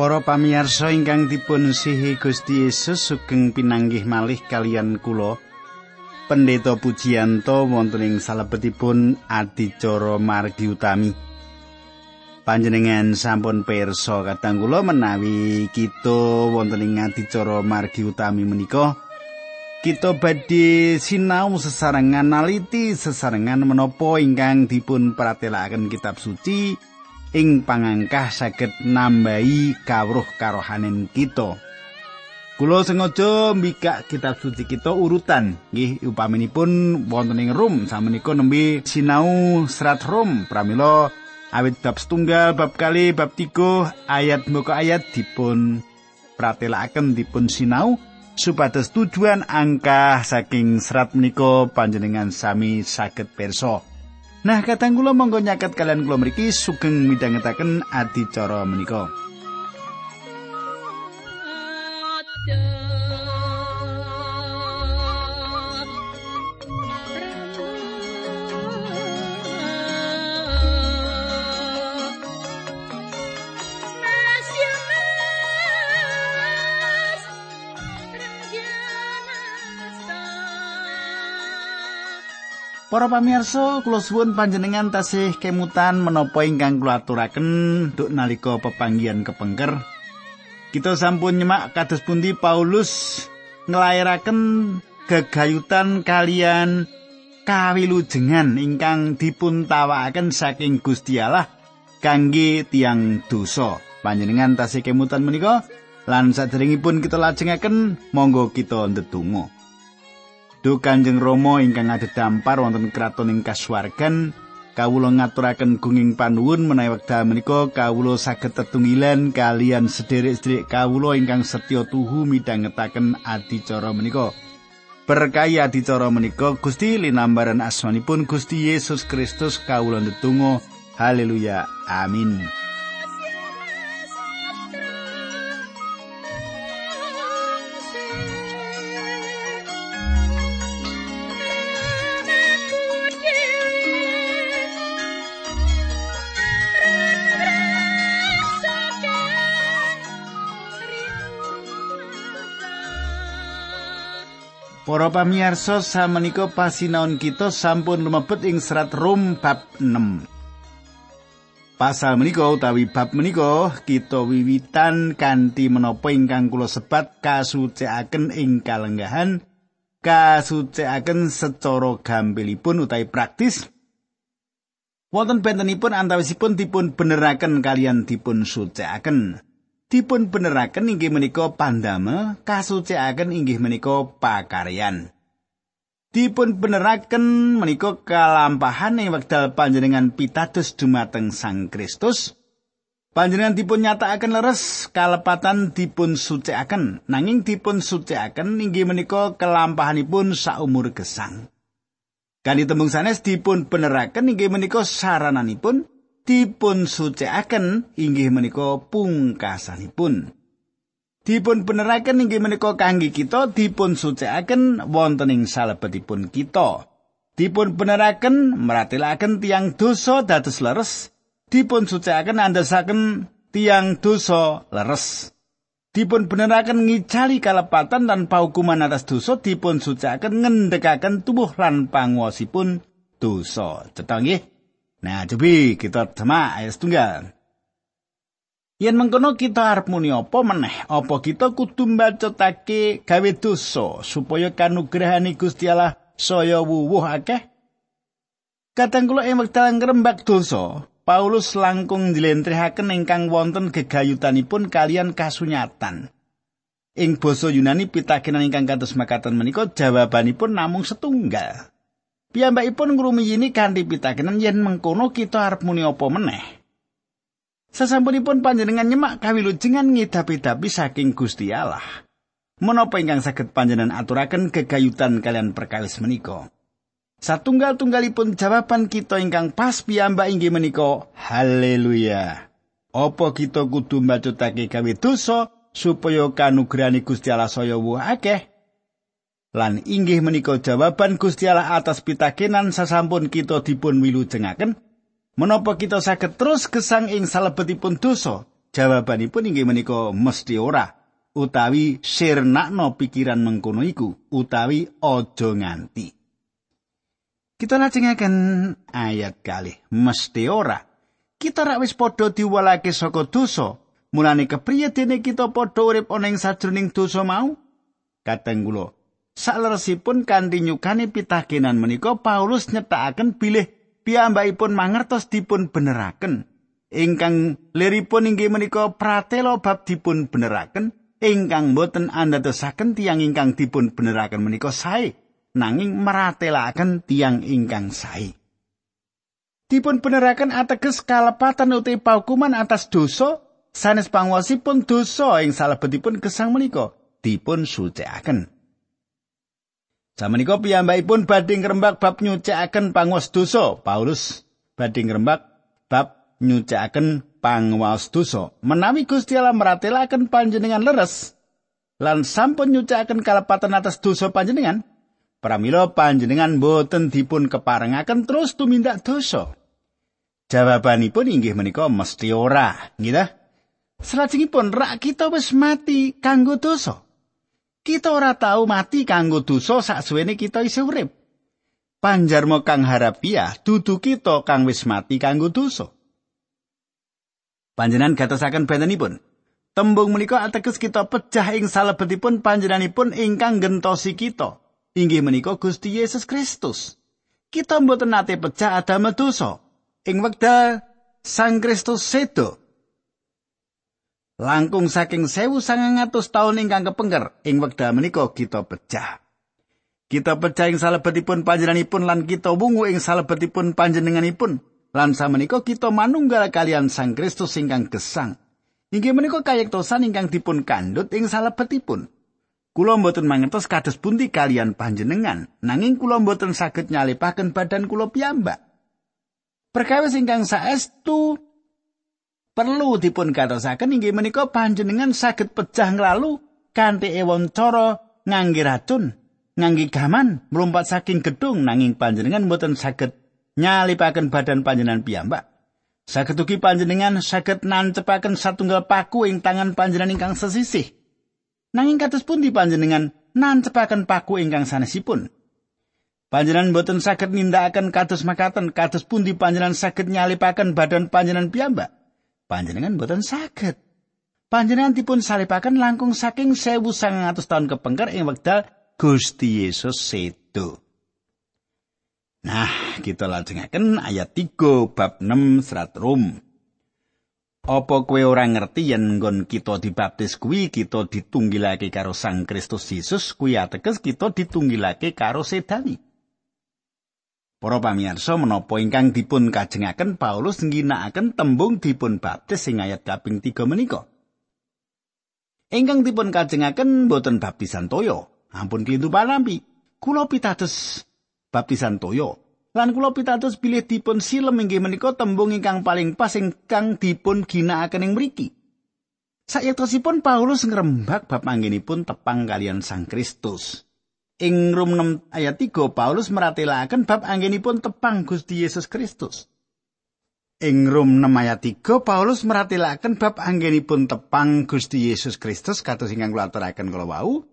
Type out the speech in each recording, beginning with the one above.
Para pamirsa ingkang dipun sihi Gusti Yesus sugeng pinanggih malih kalian kula. Pendeta Pujiyanto wonten ing salebetipun adicara margi utami. Panjenengan sampun pirsa kadang kula menawi kita wonten ing adicara margi utami menika kita badhe sinau sesarengan naliti sesarengan menapa ingkang dipun pratelakaken kitab suci ing pangangkah saged nambahi kawruh karohanen kita. Kulo sengaja mbikak kitab suci kita urutan nggih upaminipun wonten ing Rom samenika nembe sinau serat Rom pramila awit bab setunggal bab kali bab tiga ayat muka ayat dipun pratelakaken dipun sinau supados tujuan angka saking serat menika panjenengan sami saged perso. Nah, katang kula monggo nyaket kalian kula mriki sugeng midhangetaken adicara menika. Para pamirsa, kula suwun panjenengan tasih kemutan menapa ingkang kula aturaken duk nalika pepanggihan kepengker. Kita sampun nyemak kados pundi Paulus nglairaken gegayutan kalian kawilujengan ingkang dipun tawakaken saking Gusti Allah kangge tiang dosa. Panjenengan tasih kemutan menika lan saderengipun kita lajengaken monggo kita ndedonga. Duh Kanjeng Rama ingkang adhedhampar wonten kraton ing kasuwargan, kawula ngaturaken gunging panuwun menawi wekdal menika kawula saged tetunggilan kalian sederek-sederek kawula ingkang setya tuhu midhangetaken adicara menika. Berkahi adicara menika Gusti linambaran asmanipun Gusti Yesus Kristus kawula ndedonga. Haleluya. Amin. Para pamirsa samenika pasinaon kita sampun lumebet ing serat Rom bab 6. Pasal menika utawi bab menika kita wiwitan kanthi menapa ingkang kula sebat kasucikaken ing kalenggahan kasucikaken secara gampilipun utawi praktis wonten bentenipun antawisipun dipun beneraken kalian dipun sucikaken. Dipun beneraken inggih menika pandame kasucikaken inggih menika pakaryan. Dipun beneraken menika kalampahan ing wekdal panjenengan pitados dumateng Sang Kristus. Panjenengan dipun nyatakaken leres kalepatan dipun sucikaken. Nanging dipun sucikaken inggih menika kelampahanipun saumur gesang. Kanthi tembung sanes dipun beneraken inggih menika sarananipun dipun sucikaken inggih menika pungkasanipun. Dipun beneraken inggih menika kangge kita dipun sucikaken wonten ing salebetipun kita. Dipun beneraken meratelaken tiang dosa dados leres. Dipun sucikaken andasaken tiang dosa leres. Dipun beneraken ngicali kalepatan dan paukuman atas dosa dipun sucikaken ngendhekaken tubuh lan panguwasipun dosa. Cetha nggih? Nah, cobi kita semak ayat setunggal. Yen mengkono kita arep muni apa meneh? Apa kita kudu mbacotake gawe dosa supaya kanugrahane Gusti Allah saya wuwuh akeh? Kadang kula ing wekdal ngrembak dosa, Paulus langkung njlentrehaken ingkang wonten gegayutanipun kalian kasunyatan. Ing basa Yunani pitakenan ingkang kados makaten menika jawabanipun namung setunggal. Piyambakipun ngrumiyini kanthi pitakenan yen mengkono kita arep muni apa meneh. Sasampunipun panjenengan nyemak kawilujengan ngidapi-dapi saking Gusti Allah. Menapa ingkang saged panjenengan aturaken kegayutan kalian perkawis menika? Satunggal-tunggalipun jawaban kita ingkang pas piyambak inggih menika haleluya. Apa kita kudu mbacutake gawe dosa supaya kanugrahane Gusti Allah saya akeh? Lan inggih menika jawaban Gusti Allah atas pitakenan sasampun kita dipun wilujengaken menapa kita saged terus gesang ing salebetipun dosa Jawabanipun inggih menika mesti ora utawi sirnakno pikiran mengkono iku utawi aja nganti. Kita lajengaken ayat kali mesti ora. Kita rak wis padha diwalake saka dosa. Mulane kepriye dene kita padha urip ana ing sajroning dosa mau? Kateng kula. Sakleresipun kanthi nyukani pitakenan menika Paulus nyetakaken bilih piyambakipun mangertos dipun beneraken. Ingkang liripun inggih menika pratela bab dipun beneraken ingkang boten andadosaken tiang ingkang dipun beneraken menika sae nanging meratelaken tiang ingkang sae. Dipun beneraken ateges kalepatan uti paukuman atas dosa sanes pangwasipun dosa ing salebetipun gesang menika dipun sucikaken Samenika piyambakipun badhe ngrembak bab nyucikaken pangwas dosa Paulus. Badhe ngrembak bab nyucakaken pangwaos dosa. Menawi Gusti Allah meratelaken panjenengan leres lan sampun nyucakaken kalepatan atas dosa panjenengan pramila panjenengan boten dipun keparengaken terus tumindak dosa. Jawabanipun inggih menika mesti ora nggih Selajengipun rak kita wis mati kanggo dosa. Kita ora tahu mati kanggo dosa saksuwene kita isih urip. Panjarma kang harapiah dudu kita kang wis mati kanggo dosa. Panjenan gatosaken bentenipun. Tembung menika ateges kita pecah ing salebetipun panjenenganipun ingkang gentosi kita. Inggih menika Gusti Yesus Kristus. Kita mboten nate pecah adamel dosa. Ing wekdal Sang Kristus sedo. Langkung saking sewu sangang atus tahun ingkang kepengker, ing wekdal menika kita pecah. Kita pecah ing salebetipun panjenenganipun lan kita wungu ing salebetipun panjenenganipun. lan samenika kita manunggal kalian Sang Kristus ingkang gesang. Inggih menika kayektosan ingkang dipun kandhut ing salebetipun. Kula mboten mangertos kados pundi kalian panjenengan, nanging kula mboten saged nyalipaken badan kula piyambak. Perkawis ingkang saestu perlu dipun katosaken inggih menika panjenengan saged pecah nglalu kanthi ewon cara ngangge racun, ngangge gaman, mlumpat saking gedung nanging panjenengan mboten saged nyalipaken badan panjenengan piyambak. Saged ugi panjenengan saged nancepaken satunggal paku ing tangan panjenengan ingkang sesisih. Nanging kados pundi panjenengan nancepaken paku ingkang sanesipun? Panjenengan boten saged nindakaken kados makaten kados pundi panjenengan saged nyalipaken badan panjenengan piyambak? Panjenengan boten saged. Panjenengan dipun salipaken langkung saking 1900 tahun kepengker ing wekdal Gusti Yesus sedo. Nah, kita lajengaken ayat 3 bab 6 serat Rom. Apa kowe ora ngerti yen nggon kita dibaptis kuwi kita ditunggilake karo Sang Kristus Yesus kuwi ateges kita ditunggilake karo sedani. Para pamirsa menapa ingkang dipun kajengaken Paulus ngginakaken tembung dipun baptis sing ayat kaping 3 menika. Ingkang dipun kajengaken boten baptisan toyo, ampun kintu panampi. Kula pitados baptisan toyo. Lan kula pitados bilih dipun silem inggih menika tembung ingkang paling pas ingkang dipun ginakaken ing mriki. Sayektosipun Paulus ngrembak bab anggenipun tepang kalian Sang Kristus. Ing Rum 6 ayat 3 Paulus meratelaken bab anggenipun tepang Gusti Yesus Kristus. Ing Rum 6 ayat 3 Paulus meratelaken bab anggenipun tepang Gusti Yesus Kristus kados ingkang kula aturaken kala wau.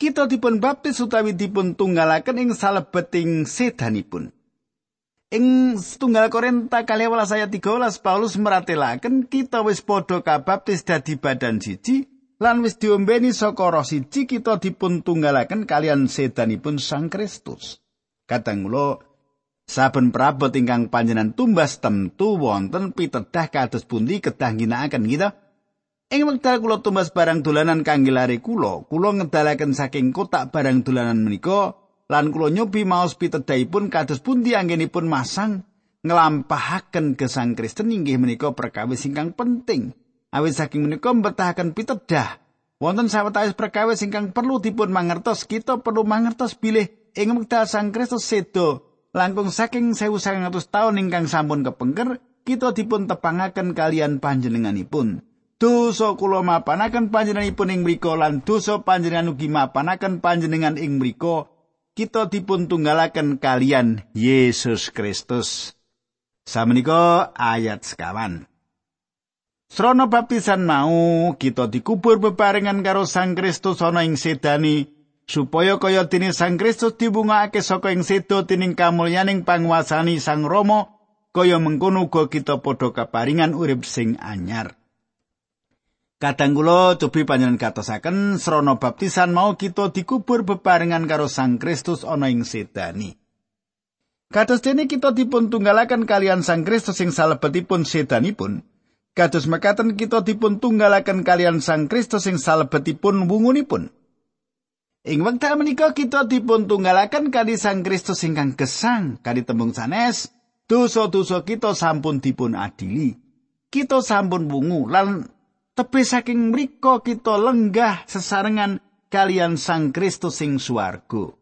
kita dipun baptis utawi dipun tunggalaken ing salebeting sedanipun. Ing setunggal Korinta kali ayat 13 Paulus meratelaken kita wis padha kabaptis dadi badan siji lan wis diombeni saka roh siji kita dipun tunggalaken kalian sedanipun Sang Kristus. Kadang kula saben prabot ingkang panjenengan tumbas temtu wonten pitedah kados pundi kedah ginakaken gitu. Ing wekdal kula tumbas barang dolanan kangge lare kula, kula ngedalaken saking kotak barang dolanan menika lan kula nyobi maos pitedhaipun kados pundi anggenipun masang nglampahaken gesang Kristen inggih menika perkawis ingkang penting. Awit saking menika mbetahaken pitedah wonten sawetawis perkawis ingkang perlu dipun mangertos kita perlu mangertos bilih ing wekdal Sang Kristus sedo langkung saking 1900 taun ingkang sampun kepengker kita dipun tepangaken kalian panjenenganipun. dosa kula mapanaken panjenenganipun ing mriku lan dosa panjenengan ugi mapanaken panjenengan ing mriku kita dipun tunggalaken kalian Yesus Kristus. Samenika ayat sekawan. Srana baptisan mau kita dikubur bebarengan karo Sang Kristus ana ing sedani supaya kaya dene Sang Kristus dibungakake saka ing sedo dening kamulyaning panguasani Sang Rama kaya mengkono uga kita padha kaparingan urip sing anyar. Kadang kula cobi panjenengan katosaken srana baptisan mau kita dikubur bebarengan karo Sang Kristus ana ing sedani. Kados dene kita dipun tunggalaken kalian Sang Kristus sing salebetipun sedanipun, Kados mekaten kita dipun tunggalaken kalian Sang Kristus sing salebetipun wungunipun. Ing wekdal menika kita dipun tunggalaken kali Sang Kristus ingkang gesang kali tembung sanes dosa-dosa kita sampun dipun adili. Kita sampun wungu lan tepe saking mriku kita lenggah sesarengan kalian Sang Kristus sing swarga.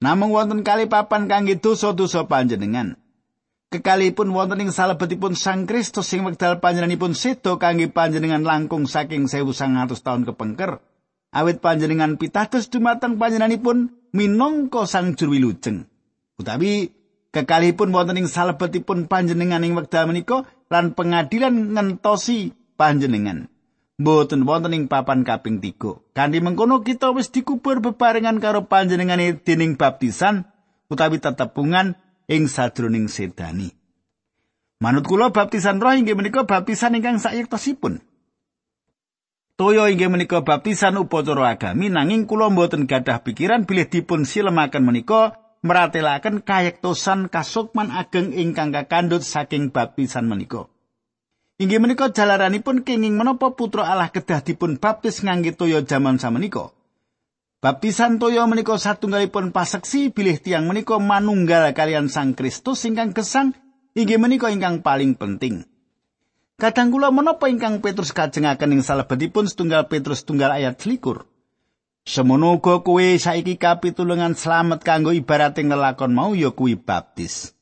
Namung wonten kali papan kangge dosa-dosa panjenengan. Kekalipun wonten ing salebetipun Sang Kristus sing wekdal panjenenganipun sedo kangge panjenengan langkung saking 1900 taun kepengker. Awit panjenengan pitados dumateng panjenenganipun minangka Sang Juru Wilujeng utawi kekalipun wonten ing salebetipun panjenengan ing wekdal menika lan pengadilan ngentosi panjenengan. Mboten wonten ing papan kaping tiga. Kanthi mengkono kita wis dikubur bebarengan karo panjenengane dening baptisan utawi tetepungan ing sadroning sedani. Manut kula baptisan roh inggih menika baptisan ingkang sayektosipun. Toyo inggih menika baptisan upacara agami nanging kula mboten gadah pikiran bilih dipun silemaken menika meratelaken kayektosan kasukman ageng ingkang kakandhut saking baptisan menika. Inggih menika jalaranipun kenging menapa putra Allah kedah dipun baptis ngangge toya jaman samenika. Baptisan toya menika satunggalipun paseksi bilih tiang menika manunggal kalian Sang Kristus ingkang gesang inggih menika ingkang paling penting. Kadang kula menapa ingkang Petrus kajengaken ing salebetipun setunggal Petrus tunggal ayat selikur. Semono uga kowe saiki kapitulungan slamet kanggo ibarat ing lelakon mau ya kuwi baptis.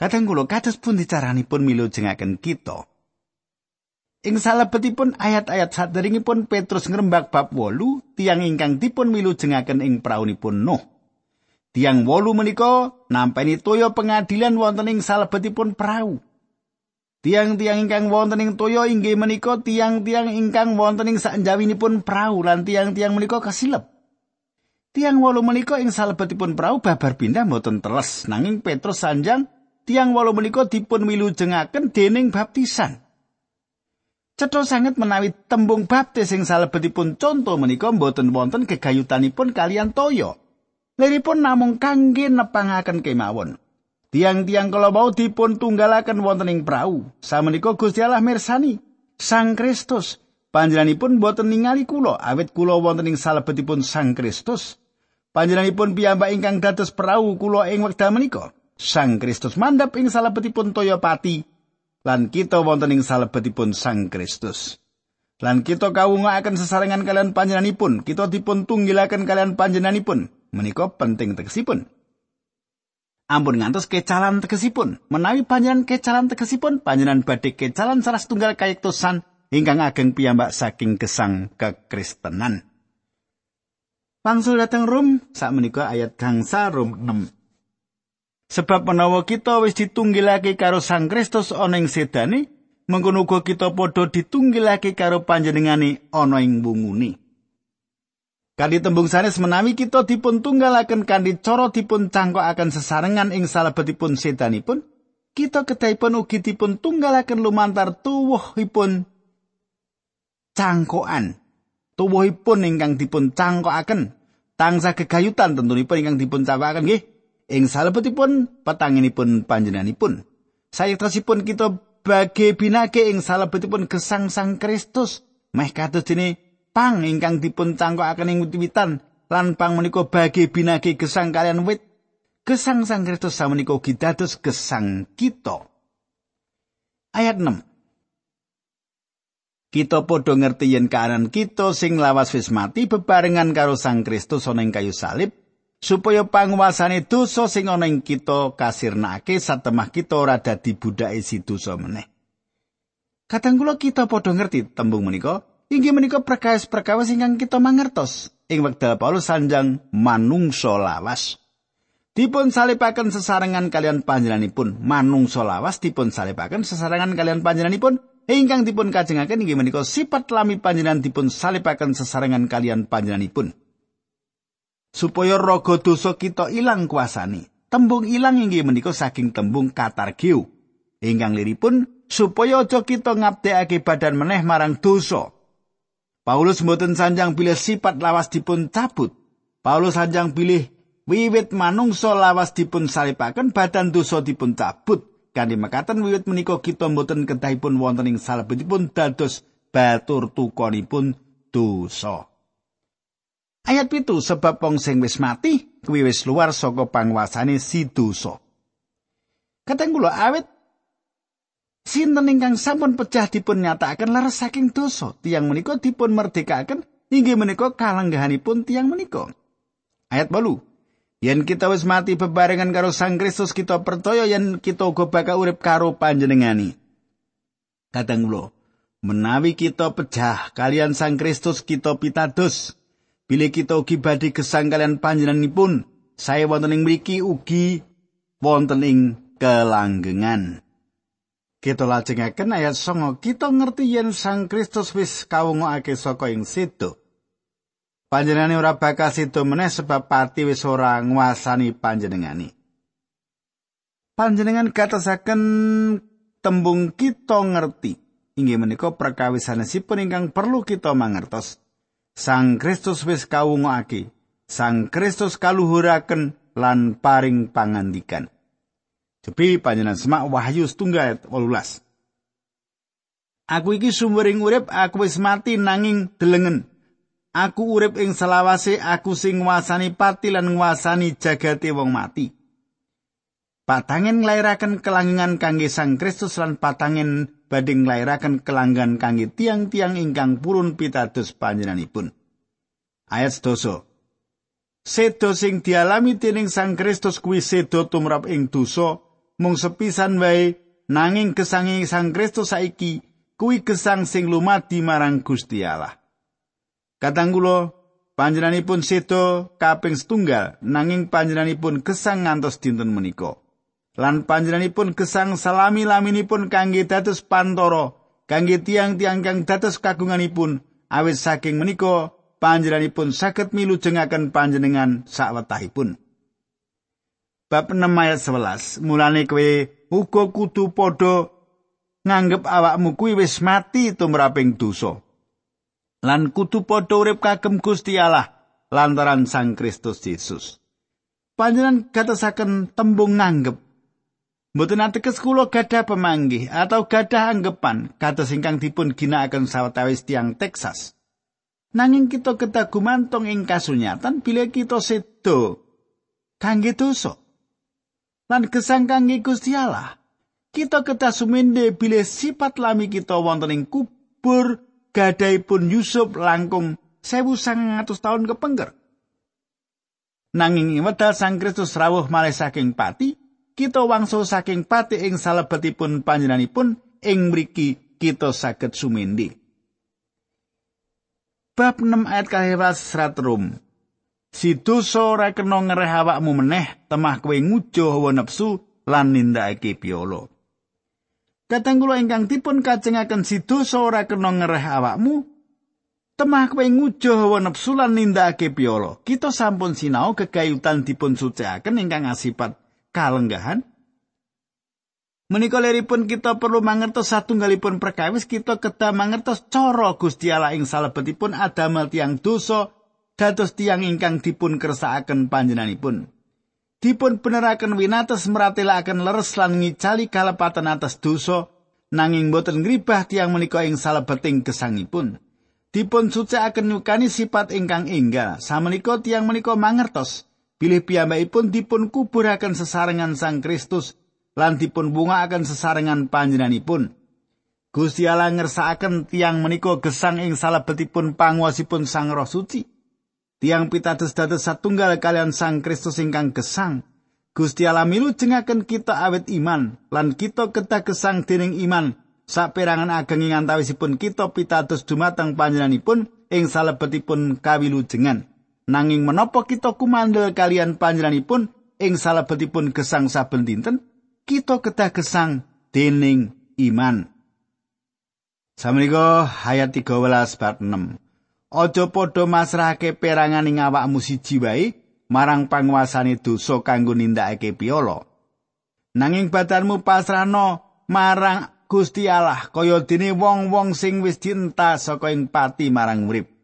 Kadang kula kados pun dicaranipun milu jengaken kita. Ing salebetipun ayat-ayat saderengipun Petrus ngrembak bab 8 tiang ingkang dipun milujengaken ing praunipun Nuh. Tiang wolu menika nampeni toya pengadilan wonten ing salebetipun prau. Tiang-tiang ingkang wonten ing toya inggih menika tiang-tiang ingkang wonten ing sanjawinipun prau lan tiang-tiang menika kasilep. Tiang wolu menika ing salebetipun prau babar pindah mboten teles nanging Petrus sanjang tiang wolu menika dipun milujengaken dening baptisan. Cetha sanget menawi tembung baptis sing salebetipun conto menika boten wonten gegayutanipun kalian toyo. Liripun namung kangge nepangaken kemawon. Tiang-tiang kala mau dipun tunggalaken wonten ing prau. Samenika Gusti Allah mirsani Sang Kristus. Panjenenganipun boten ningali kula awit kula wonten ing salebetipun Sang Kristus. Panjenenganipun piyambak ingkang dados prau kula ing wekdal menika. Sang Kristus mandhap ing salebetipun toya pati lan kita wonten ing salebetipun Sang Kristus. Lan kita kawungakaken sesarengan kalian panjenenganipun, kita dipun tunggilaken kalian panjenenganipun. Menika penting tegesipun. Ampun ngantos kecalan tegesipun. Menawi panjenengan kecalan tegesipun, panjenengan badhe kecalan salah setunggal kayektosan ingkang ageng piyambak saking gesang kekristenan. Pangsul dateng Rum, sak menika ayat gangsa Rum 6. Sebab menawa kita wis ditunggilake karo Sang Kristus ana ing sedane, mengkono uga kita padha ditunggilake karo panjenengane ana ing wungune. Kanthi tembung sanes menawi kita dipun tunggalaken kanthi cara dipun cangkokaken sesarengan ing salebetipun sedanipun, kita kedahipun ugi dipun tunggalaken lumantar tuwuhipun cangkokan. Tuwuhipun ingkang dipun cangkokaken tangsa gegayutan tentunipun ingkang dipun cangkokaken nggih ing salebetipun petanginipun panjenenganipun. Sayektasipun kita bagi binake ing salebetipun gesang Sang Kristus. Meh kados dene pang ingkang dipun cangkokaken ing wiwitan lan pang menika bagi binake gesang kalian wit. Gesang Sang Kristus samenika ugi dados gesang kita. Ayat 6. Kita padha ngerti yen kahanan kita sing lawas wis mati bebarengan karo Sang Kristus ana ing kayu salib supaya panguasane dosa sing ana ing kita kasirnake satemah kita ora dadi budake si dosa meneh. Kadang kula kita padha ngerti tembung menika, inggih menika perkawis-perkawis ingkang kita mangertos ing wekdal Paulus sanjang manungsa lawas. Dipun salipaken sesarengan kalian panjenenganipun manungsa lawas dipun salipaken sesarengan kalian panjenenganipun ingkang dipun kajengaken inggih menika sifat lami panjenengan dipun salipaken sesarengan kalian panjenenganipun. Supaya raga dosa kita ilang kuasani. Tembung ilang inggih menika saking tembung katargeu. Ingkang liripun supaya aja kita ngabdekake badan meneh marang dosa. Paulus mboten sanjang pilih sifat lawas dipun cabut. Paulus sanjang pilih wiwit manungsa lawas dipun salipaken badan dosa dipun cabut. Kanthi mekaten wiwit menika kita mboten kedahipun wonten ing salebetipun dados batur tukonipun dosa. Ayat pitu sebab wong sing wis mati kuwi wis luar saka panguasane si dosa. Kateng kula awit sinten ingkang sampun pecah dipun nyatakaken leres saking dosa tiang menika dipun merdekaken inggih menika kalanggahanipun tiang menika. Ayat 8 Yen kita wis mati bebarengan karo Sang Kristus kita percaya yen kita uga bakal urip karo panjenengani. Kadang kula menawi kita pecah kalian Sang Kristus kita pitados. Bilih kita ugi badhe gesang kalian panjenenganipun, saya wonten ing mriki ugi wonten ing kelanggengan. Kita lajengaken ayat songo, kita ngerti yen Sang Kristus wis kawungake saka ing sedo. panjenengane ora bakal sida meneh sebab pati wis ora nguasani panjenengane. Panjenengan katasaken tembung kita ngerti. Inggih menika perkawisanesipun ingkang perlu kita mangertos. Sang Kristus wis kawungake. Sang Kristus kaluhuraken lan paring pangandikan. Jepi panjenengan semak Wahyu setunggal 18. Aku iki sumbering urip, aku wis mati nanging delengen. Aku urip ing selawase aku sing nguasani pati lan nguasani jagate wong mati. Patangen nglairaken kelangengan kangge Sang Kristus lan patangen badhe nglairaken kelanggan kangge tiang-tiang ingkang purun pitados panjenenganipun. Ayat 12. Sedo sing dialami dening Sang Kristus kuwi sedo tumrap ing dosa mung sepisan wae nanging gesange Sang Kristus saiki kuwi gesang sing lumadi marang Gusti Allah. Katanggulo panjenenganipun sedo kaping setunggal nanging panjenenganipun gesang ngantos dinten menika. Lan panjenenganipun gesang salami-laminipun kangge dados pantoro kangge tiang-tiang kang dados kagunganipun awit saking menika panjenenganipun saged milujengaken panjenengan sawetahipun. Bab 6 ayat 11 mulane kowe uga kudu padha nganggep awakmu kuwi wis mati tumraping dosa. lan kudu padha urip kagem Gusti Allah lantaran Sang Kristus Yesus. Panjenengan katasaken tembung nganggep. Mboten ateges kula gadah pemanggih atau gadah anggepan kados ingkang dipun ginakaken sawetawis tiang Texas. Nanging kita kedah gumantung ing kasunyatan bila kita sedo kangge dosa. Lan gesang kangge Gusti Allah. Kita kedah sumende bila sifat lami kita wonten ing kubur gadaipun Yusuf langkung sewu sangatus tahun kepengker. Nanging wedal Sang Kristus rawuh malih saking pati, kita wangsul saking pati ing salebetipun panjenenganipun ing mriki kita saged sumindi. Bab 6 ayat kahewas serat rum. Si dosa ora kena ngereh awakmu meneh, temah kowe ngujo hawa nepsu lan nindakake piolo. Kateng kula ingkang dipun kajengaken sidosa ora kena ngereh awakmu. Temah kowe ngujo hawa nepsu lan nindakake piolo. Kita sampun sinau kegayutan dipun sucikaken ingkang asipat kalenggahan. Menika leripun kita perlu mangertos satunggalipun perkawis kita kedah mangertos cara Gusti Allah ing salebetipun adamel tiang dosa dados tiang ingkang dipun kersakaken panjenenganipun. dipun beneraken winates meratelaken leres lan ngicali kalepatan atas dosa nanging boten ngribah tiang menika ing salebeting gesangipun dipun sucikaken nyukani sifat ingkang enggal samenika tiang menika mangertos bilih piyambakipun dipun kuburaken sesarengan Sang Kristus lan dipun bungaaken sesarengan panjenenganipun Gusti Allah ngersakaken tiang menika gesang ing salebetipun panguwasipun Sang Roh Suci Tiang pitados dados satunggal kalian Sang Kristus ingkang gesang. Gusti Allah milu jengaken kita awet iman lan kita kedah gesang dening iman saperangan ageng ing antawisipun kita pitados dumateng panjenenganipun ing salebetipun kawilujengan. Nanging menapa kita kumandel kalian panjenenganipun ing salebetipun gesang saben dinten kita kedah gesang dening iman. Samenika ayat 13 bab 6. Aja padha masrahake perangan ing awakmu siji wae marang panguasane dosa kanggo nindakake piolo. Nanging badanmu pasrahno marang Gusti Allah kaya dene wong-wong sing wis dientas saka ing pati marang urip.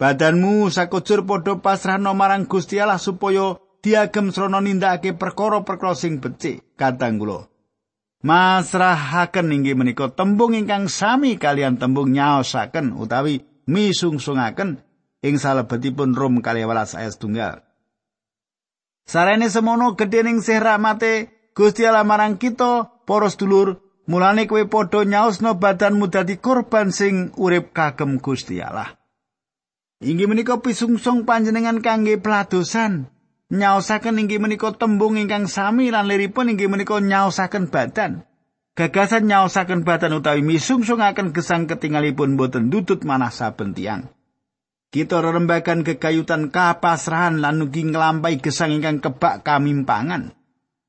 Badanmu sakujur padha pasrahno marang Gusti Allah supaya diagem srana nindakake perkara-perkara sing becik kadang kula. Masrahaken inggih menika tembung ingkang sami kalian tembung nyaosaken utawi misungsungaken ing salebetipun Rom kali welas ayat tunggal. Sarene semono gedhe ning sih rahmate Gusti Allah marang kita para sedulur, mulane kowe padha nyaosno badanmu dadi korban sing urip kagem Gusti Allah. Inggih menika pisungsung panjenengan kangge peladosan. Nyaosaken inggih menika tembung ingkang sami lan liripun inggih menika nyaosaken badan. Gagasan nyaosaken badan utawi misungsungaken gesang ketingalipun boten dutut manah saben tiyang. Kita rerembagan kekayutan kapasrahan lan nugi nglampahi gesang ingkang kebak kamimpangan.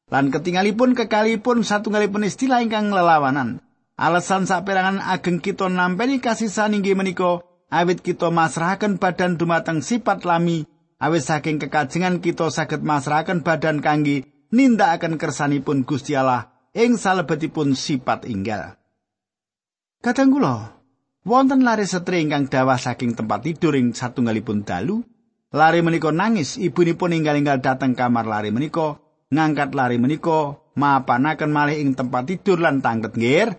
Lan ketingalipun kekalipun satunggalipun istilah ingkang lelawanan. Alasan saperangan ageng kita nampeni kasisan inggih menika awit kita masrahaken badan dumateng sifat lami. Awit saking kekajengan kita saged masrahaken badan kangge nindakaken kersanipun Gusti Allah ing salebetipun sifat inggal. Kadang kula wonten lare setri ingkang dawah saking tempat tidur ing satunggalipun dalu. Lari menika nangis ibunipun inggal-inggal dateng kamar lari menika. Ngangkat lari menika mapanaken malih ing tempat tidur lan tangket ngir.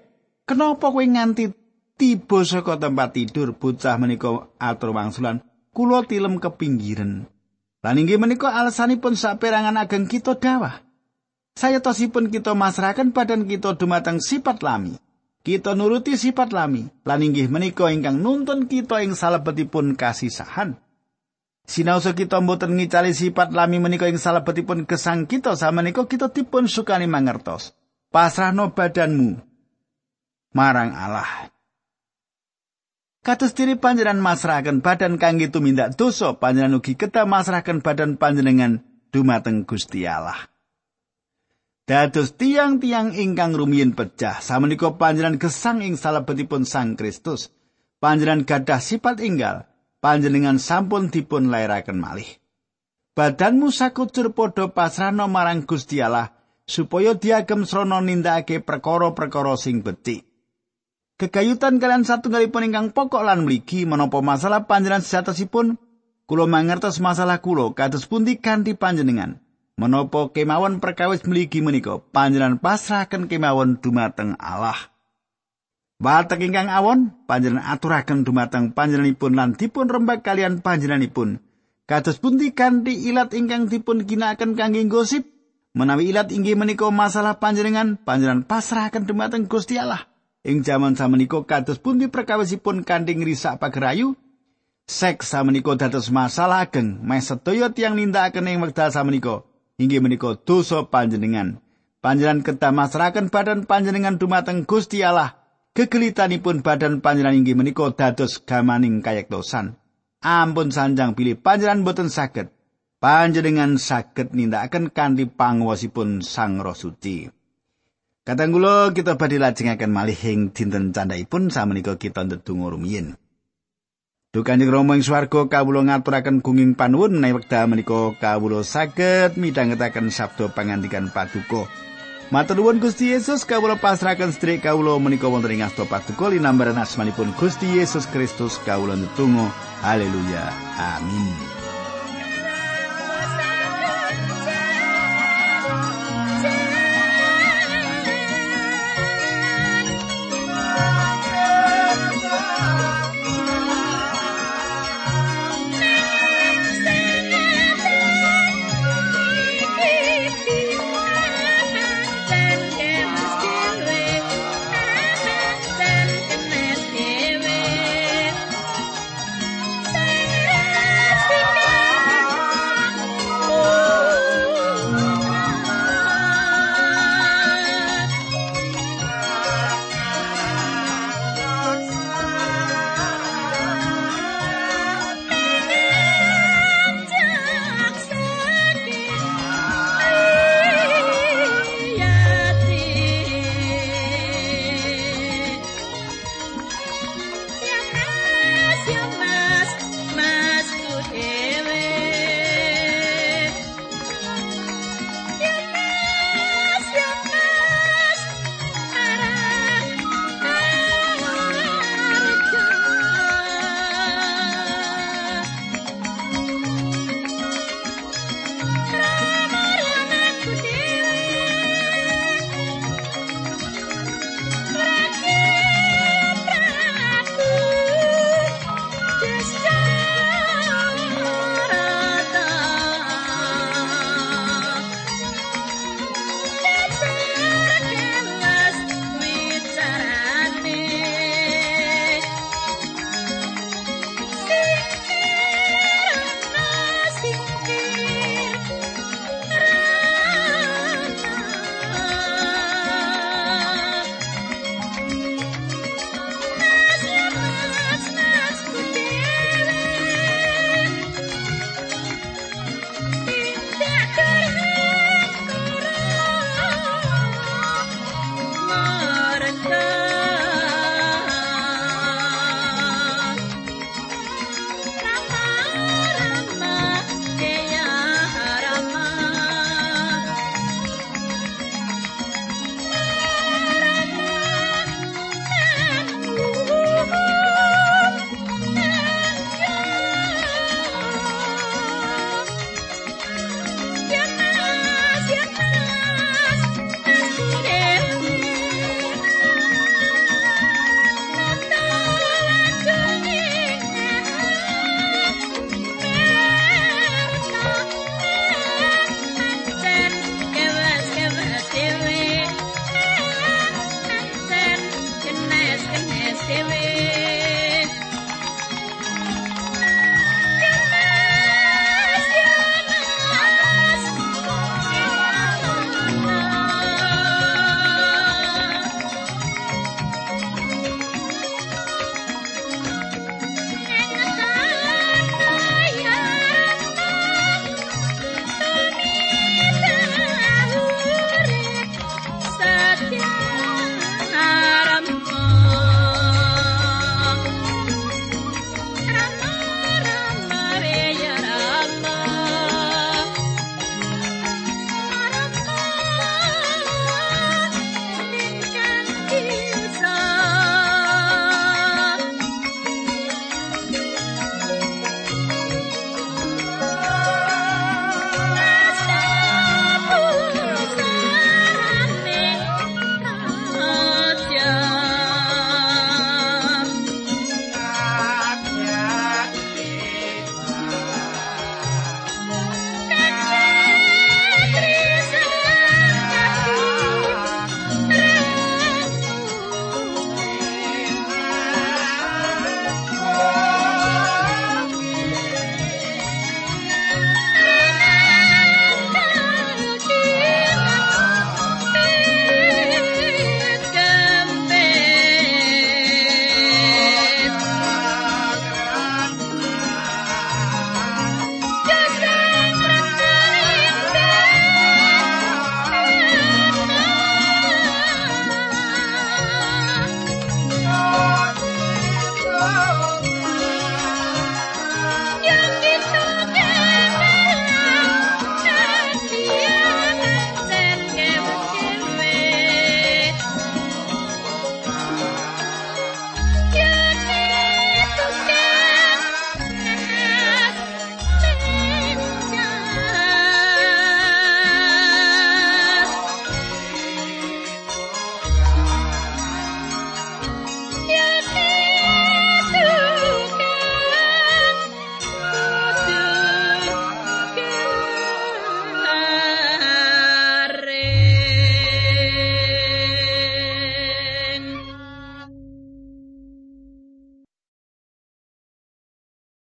Kenapa kowe nganti tiba saka tempat tidur bocah menika atur wangsulan kula tilem kepinggiran. Lan inggih menika alasanipun saperangan ageng kita dawah. Saya tosipun kita masrahaken badan kita dumateng sifat lami. Kita nuruti sifat lami lan inggih menika ingkang nuntun kita ing salebetipun kasisahan. Sinaosa kita mboten ngicali sifat lami menika ing salebetipun gesang kita samenika kita dipun sukani mangertos. Pasrahno badanmu. Marang Allah. Kados diri panjenengan masrahaken badan kangge tumindak dosa, panjenengan ugi kedah masrahaken badan panjenengan dumateng Gusti Allah. Dados tiang-tiang ingkang rumiyin pecah, samenika panjenengan gesang ing salebetipun Sang Kristus. Panjenengan gadah sifat inggal, panjenengan sampun dipun lairaken malih. Badanmu sakucur padha pasrahno marang Gusti Allah supaya diagem srana nindakake perkara-perkara sing becik. Kegayutan kalian satunggalipun ingkang pokok lan mligi menapa masalah panjenengan sejatosipun kula mangertos masalah kula kados pundi kanthi panjenengan. Menapa kemawon perkawis mligi menika panjenengan pasrahaken kemawon dumateng Allah. Watek ingkang awon panjenengan aturaken dumateng panjenenganipun lan dipun rembak kalian panjenenganipun. Kados pundi kanthi ilat ingkang dipun ginakaken kangge gosip menawi ilat inggih menika masalah panjenengan panjenengan pasrahaken dumateng Gusti Allah. Ing jaman samenika kados pundi perkawisipun kanthi ngrisak pagerayu seks samenika dados masalah ageng meh sedaya tiyang nindakaken ing wekdal samenika inggih menika dosa panjenengan. Panjenengan kedah masrahaken badan panjenengan dumateng Gusti Allah gegelitanipun badan panjenengan inggih menika dados gamaning kayektosan. Ampun sanjang pilih panjenengan boten saged. Panjenengan saged nindakaken kanthi panguwasipun Sang Roh Suci. Kadang kula kita badhe lajengaken malih ing dinten candhaipun samenika kita ndedonga rumiyin. Dukanjeng Rama ing swarga kawula ngaturaken gunging panuwun menawi wekdal menika kawula saged midhangetaken sabda pangandikan paduka. Matur nuwun Gusti Yesus kawula pasrahaken sedherek kawula menika wonten ing asta paduka linambaran asmanipun Gusti Yesus Kristus kawula netunggal haleluya amin